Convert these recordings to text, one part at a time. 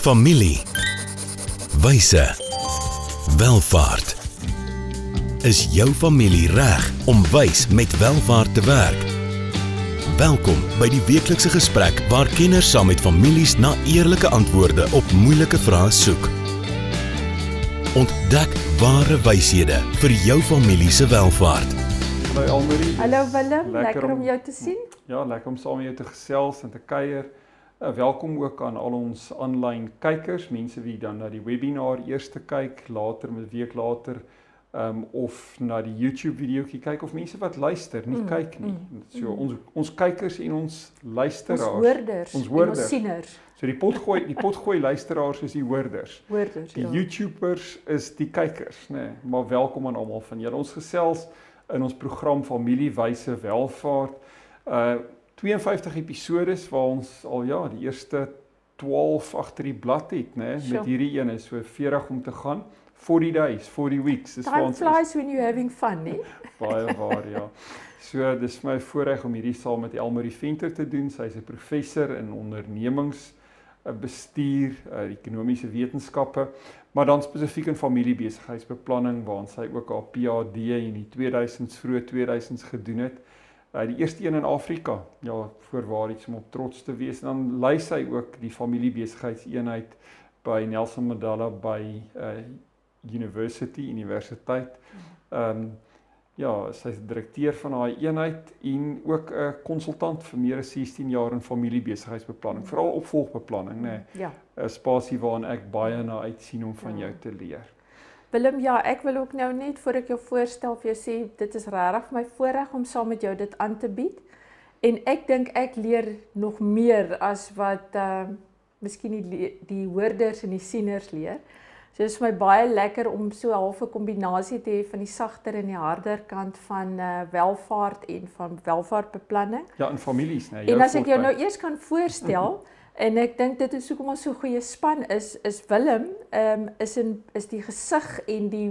Familie. Wyse. Welvaart. Is jou familie reg om wys met welvaart te werk? Welkom by die weeklikse gesprek waar kenners saam met families na eerlike antwoorde op moeilike vrae soek. Ontdek ware wyshede vir jou familie se welvaart. Hallo Almarie. Hallo Willem, lekker, lekker om jou te sien. Ja, lekker om saam met jou te gesels en te kuier. Uh, welkom ook aan al ons aanlyn kykers, mense wie dan na die webinar eers kyk, later 'n week later um of na die YouTube videoetjie kyk of mense wat luister, nie mm, kyk nie. Mm, so mm. ons ons kykers en ons luisteraars, ons hoorders, ons, hoorders, ons sieners. So die potgooi die potgooi luisteraars is die hoorders. Hoorders. Die ja. YouTubers is die kykers, nê. Nee, maar welkom aan almal van julle. Ons gesels in ons program Familiewyse Welvaart. Uh 52 episodes waar ons al ja, die eerste 12 agter die blad het, né, met hierdie een is so 40 om te gaan. 40 days, 40 weeks. Dis waar ons flies when you having fun, né? Baie waar, ja. So dis my voorreg om hierdie saam met Elmarie Venter te doen. Sy's 'n professor in ondernemings eh, bestuur, uh, ekonomiese wetenskappe, maar dan spesifiek in familiebesigheidsbeplanning waar sy ook haar PhD in die 2000s vroeg 2000s gedoen het. Uh, die eerste een in Afrika. Ja, voorwaar iets om op trots te wees. En dan lei sy ook die familiebesigheidseenheid by Nelson Mandela by uh University Universiteit. Ehm um, ja, sy's direkteur van daai eenheid en ook 'n konsultant vir meer as 16 jaar in familiebesigheidsbeplanning, veral opvolgbeplanning, nê. Nee. Ja. 'n Spasie waarin ek baie na uitsien om van ja. jou te leer. Willem, ja, ek wil ook nou net voor ek jou voorstel vir jou sê dit is regtig my voorreg om saam met jou dit aan te bied. En ek dink ek leer nog meer as wat ehm uh, miskien die die hoorders en die sieners leer. So dit is vir my baie lekker om so half 'n kombinasie te hê van die sagter en die harder kant van uh welvaart en van welvaartbeplanning. Ja, in families, né? Nee, en as ek jou nou eers kan voorstel, En ek dink dit is hoekom ons so goeie span is is Willem ehm um, is in is die gesig en die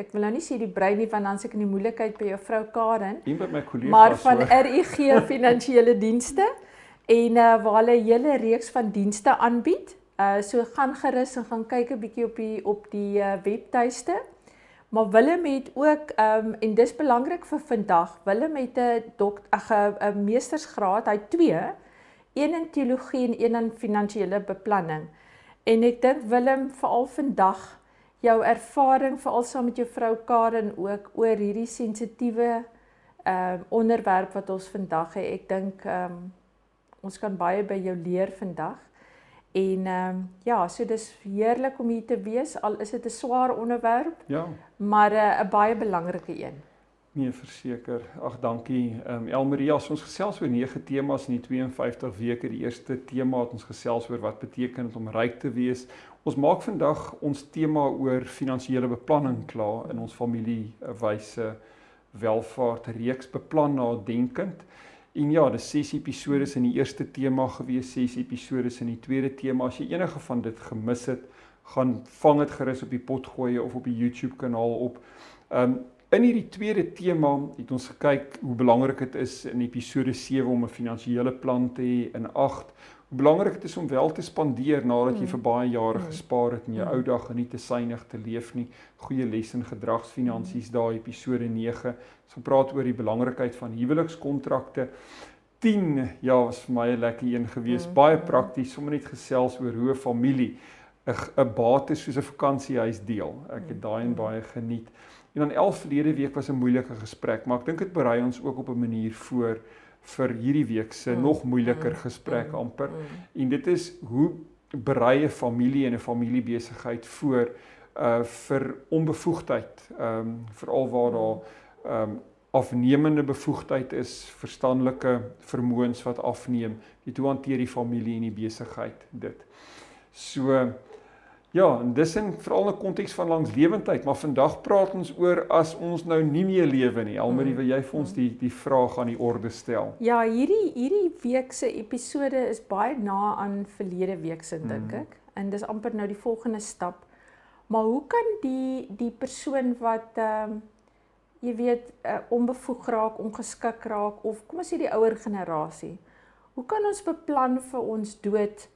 ek wil nou nie sê die brein nie want dan se ek in die moeilikheid by jou vrou Karen. En by my kollega. Maar van. RUG finansiële dienste en uh, waar hulle 'n hele reeks van dienste aanbied. Uh so gaan gerus en gaan kyk 'n bietjie op die op die uh, webtuiste. Maar Willem het ook ehm um, en dis belangrik vir vandag. Willem het 'n dok 'n meestersgraad, hy 2 een in teologie en een in finansiële beplanning. En ek dink Willem veral vandag jou ervaring veral saam met jou vrou Karen ook oor hierdie sensitiewe ehm uh, onderwerp wat ons vandag het. Ek dink ehm um, ons kan baie by jou leer vandag. En ehm um, ja, so dis heerlik om hier te wees al is dit 'n swaar onderwerp. Ja. Maar eh, 'n uh, baie belangrike een. Nee, verseker. Ag, dankie. Ehm um, Elmaria, ons gesels oor nege temas in die 52 weke. Die eerste tema het ons gesels oor wat beteken dit om ryk te wees. Ons maak vandag ons tema oor finansiële beplanning klaar in ons familiewyse welvaart reeks beplan na denkend. En ja, dis 6 episode in die eerste tema gewees, 6 episode in die tweede tema. As jy enige van dit gemis het, gaan vang dit gerus op die potgooi of op die YouTube kanaal op. Ehm um, In hierdie tweede tema het ons gekyk hoe belangrik dit is in episode 7 om 'n finansiële plan te hê in 8 hoe belangrik dit is om wel te spandeer nadat jy mm. vir baie jare mm. gespaar het en jou mm. ou dae nie te synig te leef nie. Goeie les in gedragsfinansies daai episode 9. Ons gepraat oor die belangrikheid van huwelikskontrakte. 10 ja, was vir my 'n lekker een gewees. Baie prakties, sommer net gesels oor hoe 'n familie 'n bates soos 'n vakansiehuis deel. Ek het daai en baie geniet. En dan 11 verlede week was 'n moeilike gesprek, maar ek dink dit berei ons ook op 'n manier voor vir hierdie week se mm, nog moeiliker mm, gesprek mm, amper. Mm. En dit is hoe berei 'n familie en 'n familiebesigheid voor uh vir onbevoegdheid. Ehm um, veral waar daar ehm um, afnemende bevoegdheid is, verstandelike vermoëns wat afneem. Hoe hanteer die familie en die besigheid dit? So Ja, en dis in veral in 'n konteks van langslewendheid, maar vandag praat ons oor as ons nou nie meer lewe nie. Almarie, wil jy vir ons die die vraag aan die orde stel? Ja, hierdie hierdie week se episode is baie na aan verlede week se dink mm. ek. En dis amper nou die volgende stap. Maar hoe kan die die persoon wat ehm um, jy weet uh, onbevoeg raak, ongeskik raak of kom ons sê die ouer generasie. Hoe kan ons beplan vir ons dood?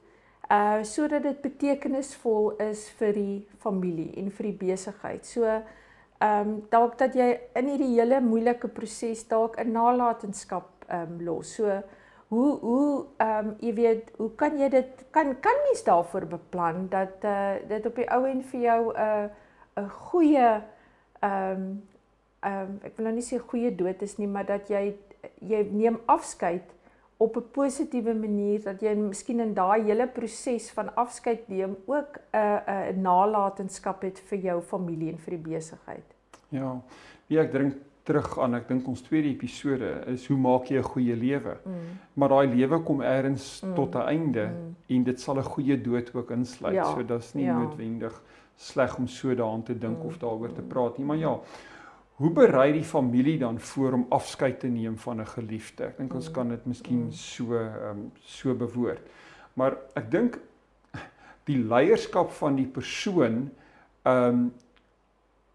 Uh sodat dit betekenisvol is vir die familie en vir die besigheid. So ehm um, dalk dat jy in hierdie hele moeilike proses dalk 'n nalatenskap ehm um, los. So hoe hoe ehm um, jy weet, hoe kan jy dit kan kan mens daarvoor beplan dat uh dit op die ou end vir jou 'n uh, 'n goeie ehm um, ehm um, ek wil nou nie sê goeie dood is nie, maar dat jy jy neem afskeid op 'n positiewe manier dat jy miskien in daai hele proses van afskeid neem ook 'n uh, 'n uh, nalatenskap het vir jou familie en vir die besigheid. Ja. Wie ek drink terug aan ek dink ons tweede episode is hoe maak jy 'n goeie lewe? Mm. Maar daai lewe kom eers mm. tot 'n einde mm. en dit sal 'n goeie dood ook insluit. Ja. So dit's nie ja. noodwendig sleg om so daaraan te dink mm. of daaroor te praat nie, maar ja. Hoe berei die familie dan voor om afskeid te neem van 'n geliefde? Ek dink ons mm. kan dit miskien mm. so ehm um, so bewoord. Maar ek dink die leierskap van die persoon ehm um,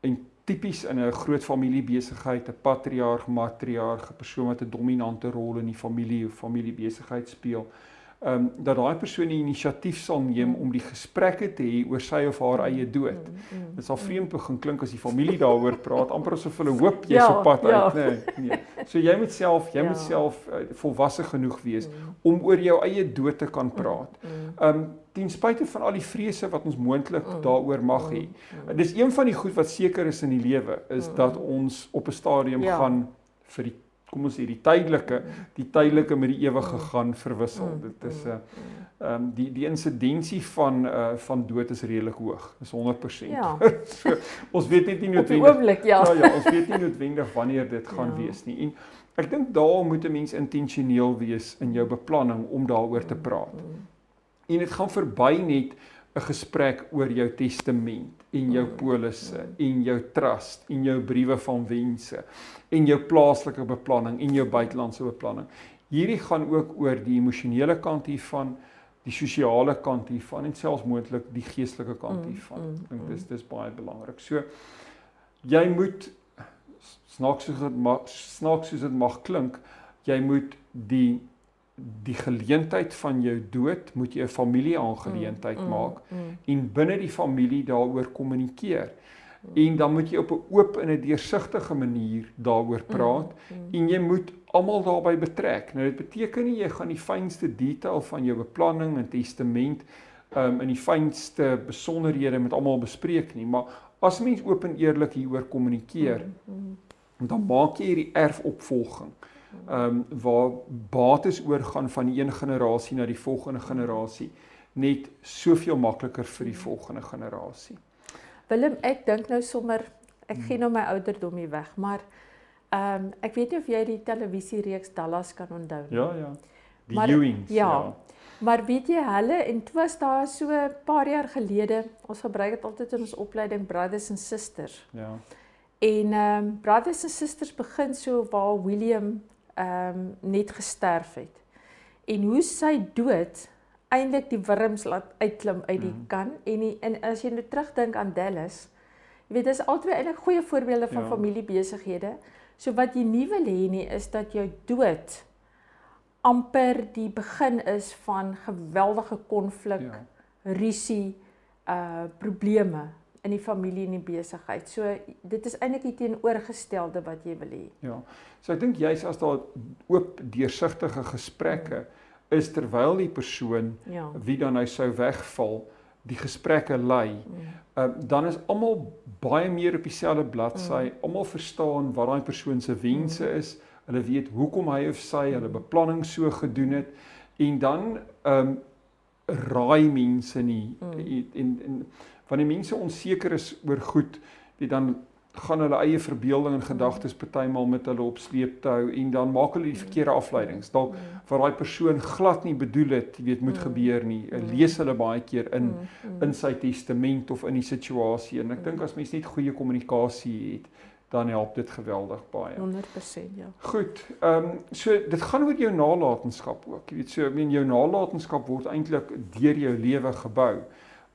en tipies in 'n groot familiebesigheid, 'n patriarg, matriarg, 'n persoon wat 'n dominante rol in die familie of familiebesigheid speel ehm um, dat daai persoon die inisiatief sal neem om die gesprekke te hê oor sy of haar eie dood. Mm, mm, Dit sal mm. vreemd begin klink as die familie daaroor praat, amper asof hulle hoop jy's ja, op pad ja. uit, nee, nee. So jy moet self, jy ja. moet self uh, volwasse genoeg wees mm. om oor jou eie dood te kan praat. Ehm um, ten spyte van al die vrese wat ons moontlik mm. daaroor mag hê. Mm. Mm. Dis een van die goed wat seker is in die lewe is mm. dat ons op 'n stadium ja. gaan vir die kom ons sê die tydelike die tydelike met die ewige mm. gaan verwissel. Mm. Dit is 'n uh, mm. ehm um, die die insidensie van uh van dood is redelik hoog. Dis 100%. Ja. so, ons weet net nie noodwendig oomblik, ja. ja ja, ons weet nie noodwendig wanneer dit gaan ja. wees nie. En ek dink daar moet 'n mens intentioneel wees in jou beplanning om daaroor te praat. En dit gaan verby net 'n gesprek oor jou testament en jou polisse en jou trust en jou briewe van wense en jou plaaslike beplanning en jou buitelandse beplanning. Hierdie gaan ook oor die emosionele kant hiervan, die sosiale kant hiervan en selfs moontlik die geestelike kant mm, hiervan. Mm, Ek dink dis dis baie belangrik. So jy moet snaaks soos dit mag snaaks soos dit mag klink, jy moet die die geleentheid van jou dood moet jy 'n familieaangeleentheid mm, mm, maak mm. en binne die familie daaroor kommunikeer. Mm. En dan moet jy op 'n oop en 'n deursigtige manier daaroor mm, praat mm, mm. en jy moet almal daarbey betrek. Nou dit beteken nie jy gaan die fynste detail van jou beplanning en testament um in die fynste besonderhede met almal bespreek nie, maar as mens oop en eerlik hieroor kommunikeer, mm, mm. dan maak jy hierdie erfopvolging ehm um, waar bates oorgaan van die een generasie na die volgende generasie net soveel makliker vir die volgende generasie. Willem, ek dink nou sommer ek gee nou my ouderdom hier weg, maar ehm um, ek weet nie of jy die televisiereeks Dallas kan onthou nie. Ja, ja. Die maar, Ewings. Ja. ja. Maar weet jy hulle en dit was daar so 'n paar jaar gelede, ons gebruik dit altyd in ons opleiding Brothers and Sisters. Ja. En ehm um, Brothers and Sisters begin so waar William ehm um, net gesterf het. En hoe sy dood eintlik die wurms laat uitklim uit die mm. kan en die, en as jy nou terugdink aan Dallas, jy weet dis albei eintlik goeie voorbeelde van ja. familiebesighede. So wat jy nie wil hê nie is dat jou dood amper die begin is van geweldige konflik, ja. rusie, uh probleme in die familie en die besigheid. So dit is eintlik die teenoorgestelde wat jy wil hê. Ja. So ek dink juist as daar oop deursigtige gesprekke is terwyl die persoon ja. wie dan nou sou wegval die gesprekke lei, mm. uh, dan is almal baie meer op dieselfde bladsy. Mm. Almal verstaan wat daai persoon se wense mm. is. Hulle weet hoekom hy of sy hulle beplanning so gedoen het en dan ehm um, raai mense nie mm. en, en, en wanneer mense onseker is oor goed, weet dan gaan hulle eie verbeelding en gedagtes partymal met hulle op sleeptou en dan maak hulle die verkeerde afleidings. Dalk vir daai persoon glad nie bedoel het, jy weet, moet gebeur nie. Lees hulle baie keer in in sy testament of in die situasie. En ek dink as mens net goeie kommunikasie het, dan help dit geweldig baie. 100% ja. Goed. Ehm um, so dit gaan oor jou nalatenskap ook. Jy weet so, ek meen jou nalatenskap word eintlik deur jou lewe gebou.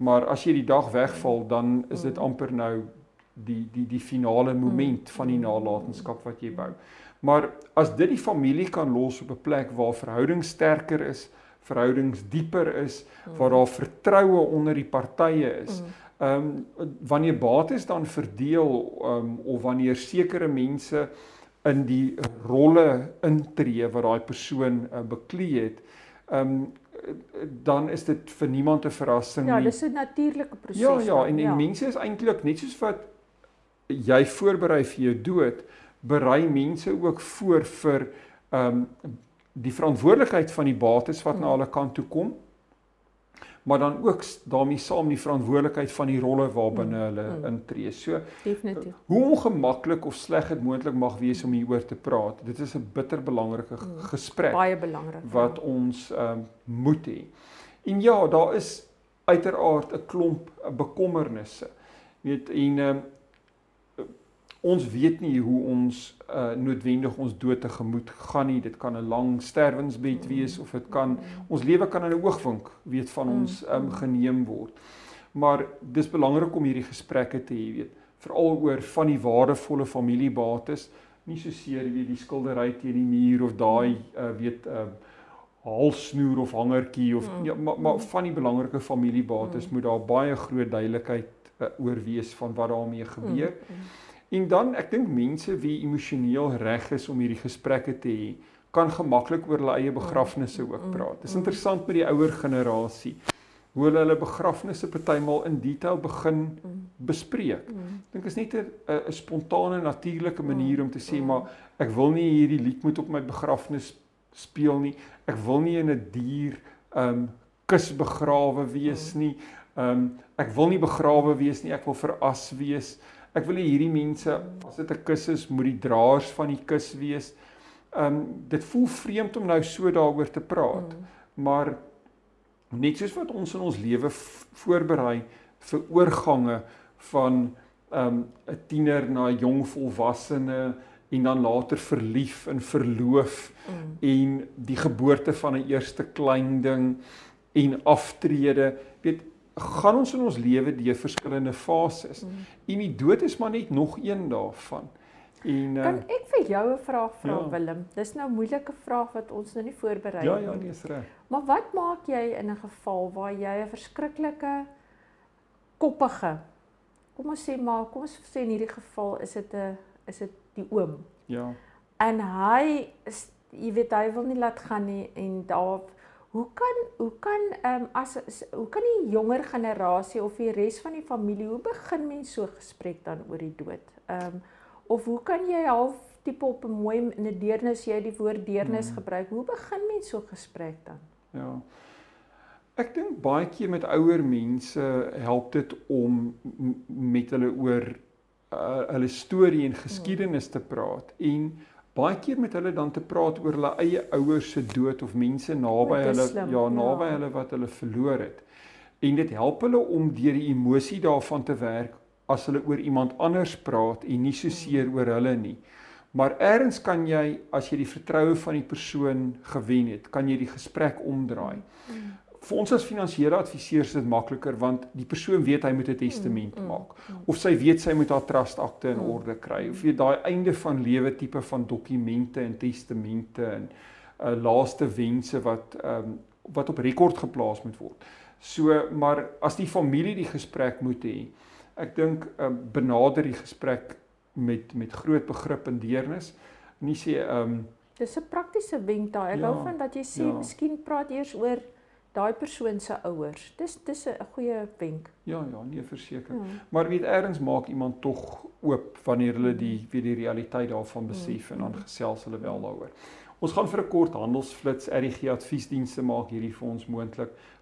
Maar as jy die dag wegval, dan is dit amper nou die die die finale moment van die nalatenskap wat jy bou. Maar as dit die familie kan los op 'n plek waar verhoudings sterker is, verhoudings dieper is, waar daar vertroue onder die partye is. Ehm um, wanneer bates dan verdeel ehm um, of wanneer sekere mense in die rolle intree wat daai persoon uh, beklee het, ehm um, dan is dit vir niemand 'n verrassing ja, nie. Ja, dis 'n natuurlike proses. Ja, ja, en en ja. mense is eintlik net soos wat jy voorberei vir jou dood, berei mense ook voor vir ehm um, die verantwoordelikheid van die bates wat mm. na hulle kant toe kom maar dan ook daarmee saam die verantwoordelikheid van die rolle waarbinne mm, hulle mm. intree. So definitief. Hoe ongemaklik of sleg dit moontlik mag wees om hieroor te praat. Dit is 'n bitter belangrike mm. gesprek. Baie belangrik. Wat ja. ons ehm um, moet hê. En ja, daar is uiteraard 'n klomp bekommernisse. Weet en ehm um, ons weet nie hoe ons uh, noodwendig ons dood tegemoet gaan nie. Dit kan 'n lang sterwensbed mm. wees of dit kan ons lewe kan in 'n oogwink weet van ons um, geneem word. Maar dis belangrik om hierdie gesprekke te hê, weet, veral oor van die waardevolle familiebates, nie so seer weet die skildery teen die muur of daai uh, weet uh, halsnoer of hangertjie of mm. ja, maar, maar van die belangrike familiebates mm. moet daar baie groot duidelikheid uh, oor wees van wat daarmee gebeur. Mm. Mm. En dan ek dink mense wie emosioneel reg is om hierdie gesprekke te hê, kan gemaklik oor hulle eie begrafnisse ook mm, praat. Dit is mm. interessant met die ouer generasie hoe hulle hulle begrafnisse partymal in detail begin mm. bespreek. Ek dink is net 'n 'n spontane natuurlike manier om te sê maar ek wil nie hierdie lied moet op my begrafnis speel nie. Ek wil nie in 'n dier um kus begrawe wees nie. Um ek wil nie begrawe wees nie. Ek wil veras wees. Ek wil hierdie mense as dit 'n kus is, moet die draers van die kus wees. Um dit voel vreemd om nou so daaroor te praat. Mm. Maar net soos wat ons in ons lewe voorberei vir oorgange van um 'n tiener na 'n jong volwassene en dan later verlief en verloof mm. en die geboorte van 'n eerste klein ding en aftrede, weet gaan ons in ons lewe deur verskillende fases. Mm. En die dood is maar net nog een daarvan. En uh, kan ek vir jou 'n vraag vra ja. Willem? Dis nou 'n moeilike vraag wat ons nou nie voorberei het nie. Ja, ja, nee, is reg. Maar wat maak jy in 'n geval waar jy 'n verskriklike koppige Kom ons sê maar, kom ons sê in hierdie geval is dit 'n is dit die oom. Ja. En hy is jy weet hy wil nie laat gaan nie en daar Hoe kan hoe kan ehm um, as hoe kan die jonger generasie of die res van die familie hoe begin mense so gesprek dan oor die dood? Ehm um, of hoe kan jy half tipe op 'n mooi in 'n deernis jy die woord deernis hmm. gebruik? Hoe begin mense so gesprek dan? Ja. Ek dink baie keer met ouer mense help dit om met hulle oor uh, hulle storie en geskiedenis te praat en baie keer met hulle dan te praat oor hulle eie ouers se dood of mense naby hulle slim, ja naby ja. hulle wat hulle verloor het. En dit help hulle om deur die emosie daarvan te werk as hulle oor iemand anders praat en nie so seer oor hulle nie. Maar eers kan jy as jy die vertroue van die persoon gewen het, kan jy die gesprek omdraai. Vir ons as finansiële adviseurs is dit makliker want die persoon weet hy moet 'n testament mm, mm, maak mm, of sy weet sy moet haar trust akte in mm, orde kry of jy daai einde van lewe tipe van dokumente en testamente en uh, laaste wense wat um, wat op rekord geplaas moet word. So maar as die familie die gesprek moet hê, ek dink um, benader die gesprek met met groot begrip en deernis. Nie sê ehm um, Dis 'n praktiese wenk daai. Ek ja, hou van dat jy sê ja. miskien praat eers oor daai persoon se ouers. Dis dis 'n goeie wenk. Ja ja, nee verseker. Ja. Maar weet ergens maak iemand tog oop wanneer hulle die weer die realiteit daarvan besef ja. en dan gesels hulle wel daaroor. Ons gaan vir 'n kort handelsflits RGG adviesdienste maak hierdie vir ons moontlik.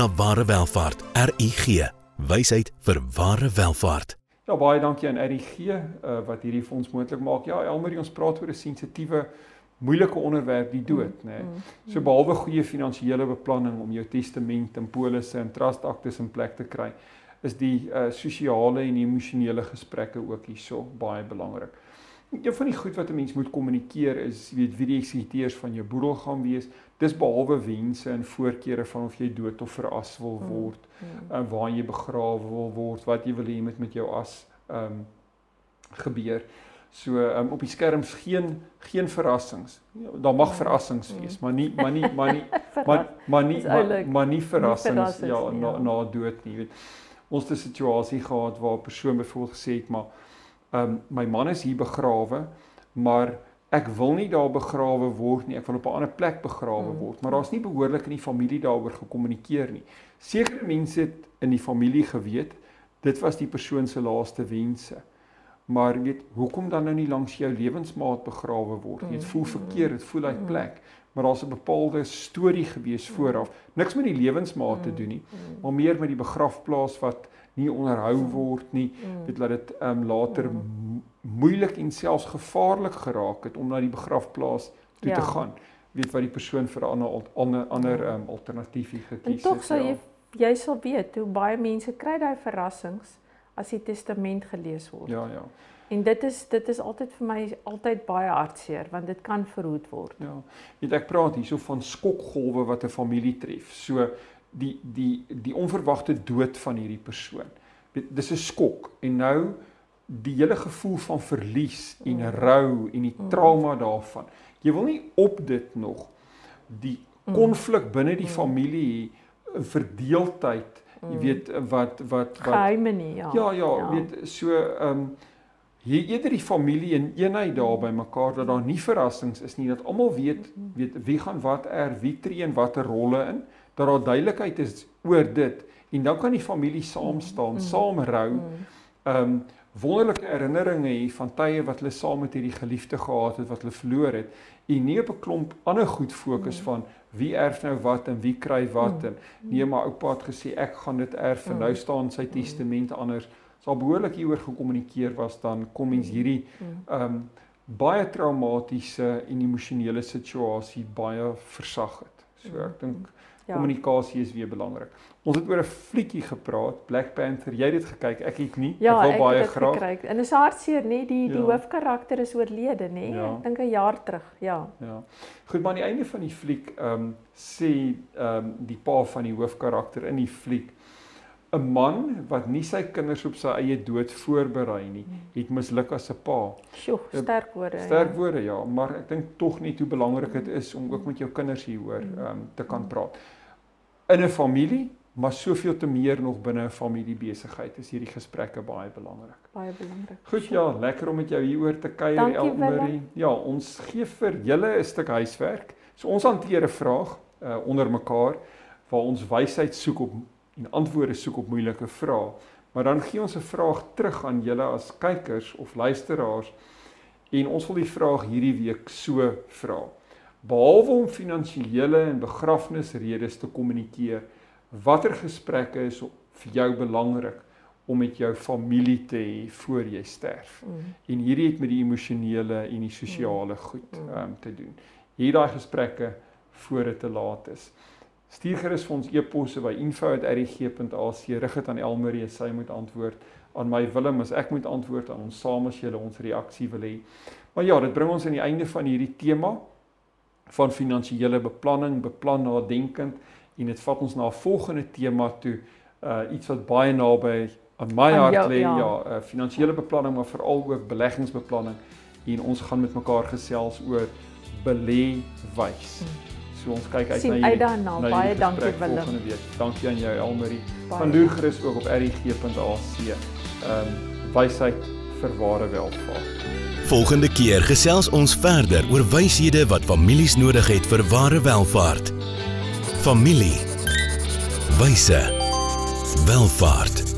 na ware welvaart. RUG. Wysheid vir ware welvaart. Ja baie dankie aan RGG uh, wat hierdie fonds moontlik maak. Ja Elmarie ons praat oor 'n sensitiewe moeilike onderwerp die dood, nê. Nee. So behalwe goeie finansiële beplanning om jou testament en polisse en trust actes in plek te kry, is die uh, sosiale en emosionele gesprekke ook hierso baie belangrik. Een van die goed wat 'n mens moet kommunikeer is, weet wie die eksekuteers van jou boedel gaan wees. Dis behalwe wense en voorkeure van of jy dood of veras wil mm, word, mm, mm. Uh, waar jy begrawe wil word, wat jy wil hê met met jou as ehm um, gebeur. So um, op die skerms geen geen verrassings. Ja, daar mag mm, verrassings mm. wees, maar nie maar nie maar nie maar maar nie maar, maar nie verrassings ja na ja. na dood nie, weet. Ons het 'n situasie gehad waar 'n persoon byvoorbeeld gesê het maar um, my man is hier begrawe, maar ek wil nie daar begrawe word nie. Ek wil op 'n ander plek begrawe hmm. word, maar daar's nie behoorlik in die familie daaroor gekommunikeer nie. Sekere mense het in die familie geweet dit was die persoon se laaste wense. Maar weet, hoekom dan nou nie langs jou lewensmaat begrawe word nie? Dit voel hmm. verkeerd, dit voel uit hmm. plek. Maar daar's 'n bepaalde storie gewees vooraf. Niks met die lewensmaat te doen nie, maar meer met die begrafplaas wat nie onderhou word nie. Mm. weet dat dit ehm um, later mm. moeilik en selfs gevaarlik geraak het om na die begrafplaas toe ja. te gaan. Weet wat die persoon vir 'n ander ander ander ehm um, alternatief gekies het tog sal jy jy sal weet hoe baie mense kry daai verrassings as die testament gelees word. Ja ja En dit is dit is altyd vir my altyd baie hartseer want dit kan verhoed word. Ja. Weet ek praat hierso van skokgolwe wat 'n familie tref. So die die die onverwagte dood van hierdie persoon. Dis 'n skok en nou die hele gevoel van verlies en mm. rou en die mm. trauma daarvan. Jy wil nie op dit nog die mm. konflik binne die familie verdeeldheid, jy weet wat wat wat geheime nie, ja. Ja, ja, ja. weet so ehm um, hier eerder die familie in eenheid daar by mekaar dat daar nie verrassings is nie, dat almal weet weet wie gaan wat er, wie tree in watter rolle in dat daar duidelikheid is oor dit en dan kan die familie saam staan, mm. saam rou. Mm. Ehm um, wonderlike herinneringe hê van tye wat hulle saam met hierdie geliefde gehad het wat hulle verloor het en nie op 'n klomp ander goed fokus mm. van wie erf nou wat en wie kry wat en nee maar oupa het gesê ek gaan dit erf en nou staan sy testament anders sal behoorlik hieroor gekommunikeer was dan kom mens hierdie ehm um, baie traumatiese en emosionele situasie baie versag het. So ek dink Ja. Kommunikasie is weer belangrik. Ons het oor 'n flietjie gepraat, Black Panther. Jy het dit gekyk, ek het nie. Ja, ek wil ek baie graag. Gekryk. En is hartseer, nê, die die ja. hoofkarakter is oorlede, nê? Ja. Ek dink 'n jaar terug, ja. Ja. Goed, maar aan die einde van die fliek, ehm um, sê ehm um, die pa van die hoofkarakter in die fliek 'n man wat nie sy kinders op sy eie dood voorberei nie, het misluk as 'n pa. Sjoe, sterk woorde. Sterk woorde, ja, maar ek dink tog net hoe belangrik dit is om ook met jou kinders hieroor ehm um, te kan praat in 'n familie, maar soveel te meer nog binne 'n familiebesigheid is hierdie gesprekke baie belangrik. Baie belangrik. Goed ja, lekker om met jou hieroor te kuier Elmarie. Ja, ons gee vir julle 'n stuk huiswerk. So ons hanteer 'n vraag uh, onder mekaar waar ons wysheid soek op en antwoorde soek op moeilike vrae. Maar dan gee ons 'n vraag terug aan julle as kykers of luisteraars en ons wil die vraag hierdie week so vra behalwe om finansiële en begrafnisredes te kommunikeer, watter gesprekke is vir jou belangrik om met jou familie te hê voor jy sterf? Mm. En hierdie het met die emosionele en die sosiale mm. goed mm. um, te doen. Hier daai gesprekke voor dit te laat is. Stuur gerus vir ons e-posse by info@rg.ac rig dit aan Elmarie sy moet antwoord aan my Willem as ek moet antwoord aan ons saam as jy ons reaksie wil hê. Maar ja, dit bring ons aan die einde van hierdie tema van finansiële beplanning, beplan nadenkend en dit vat ons na 'n volgende tema toe, uh iets wat baie naby aan my hart lê, ja, ja uh, finansiële beplanning maar veral ook beleggingsbeplanning en ons gaan met mekaar gesels oor belê wys. Hmm. So ons kyk uit Sien, na hierdie na baie dankie Willem. Dankie aan jou Elmarie. Van loer gerus ook op rg.ac. Ehm um, wysheid vir ware welvaart. Volgende keer gesels ons verder oor wyshede wat families nodig het vir ware welvaart. Familie. Wyse. Welvaart.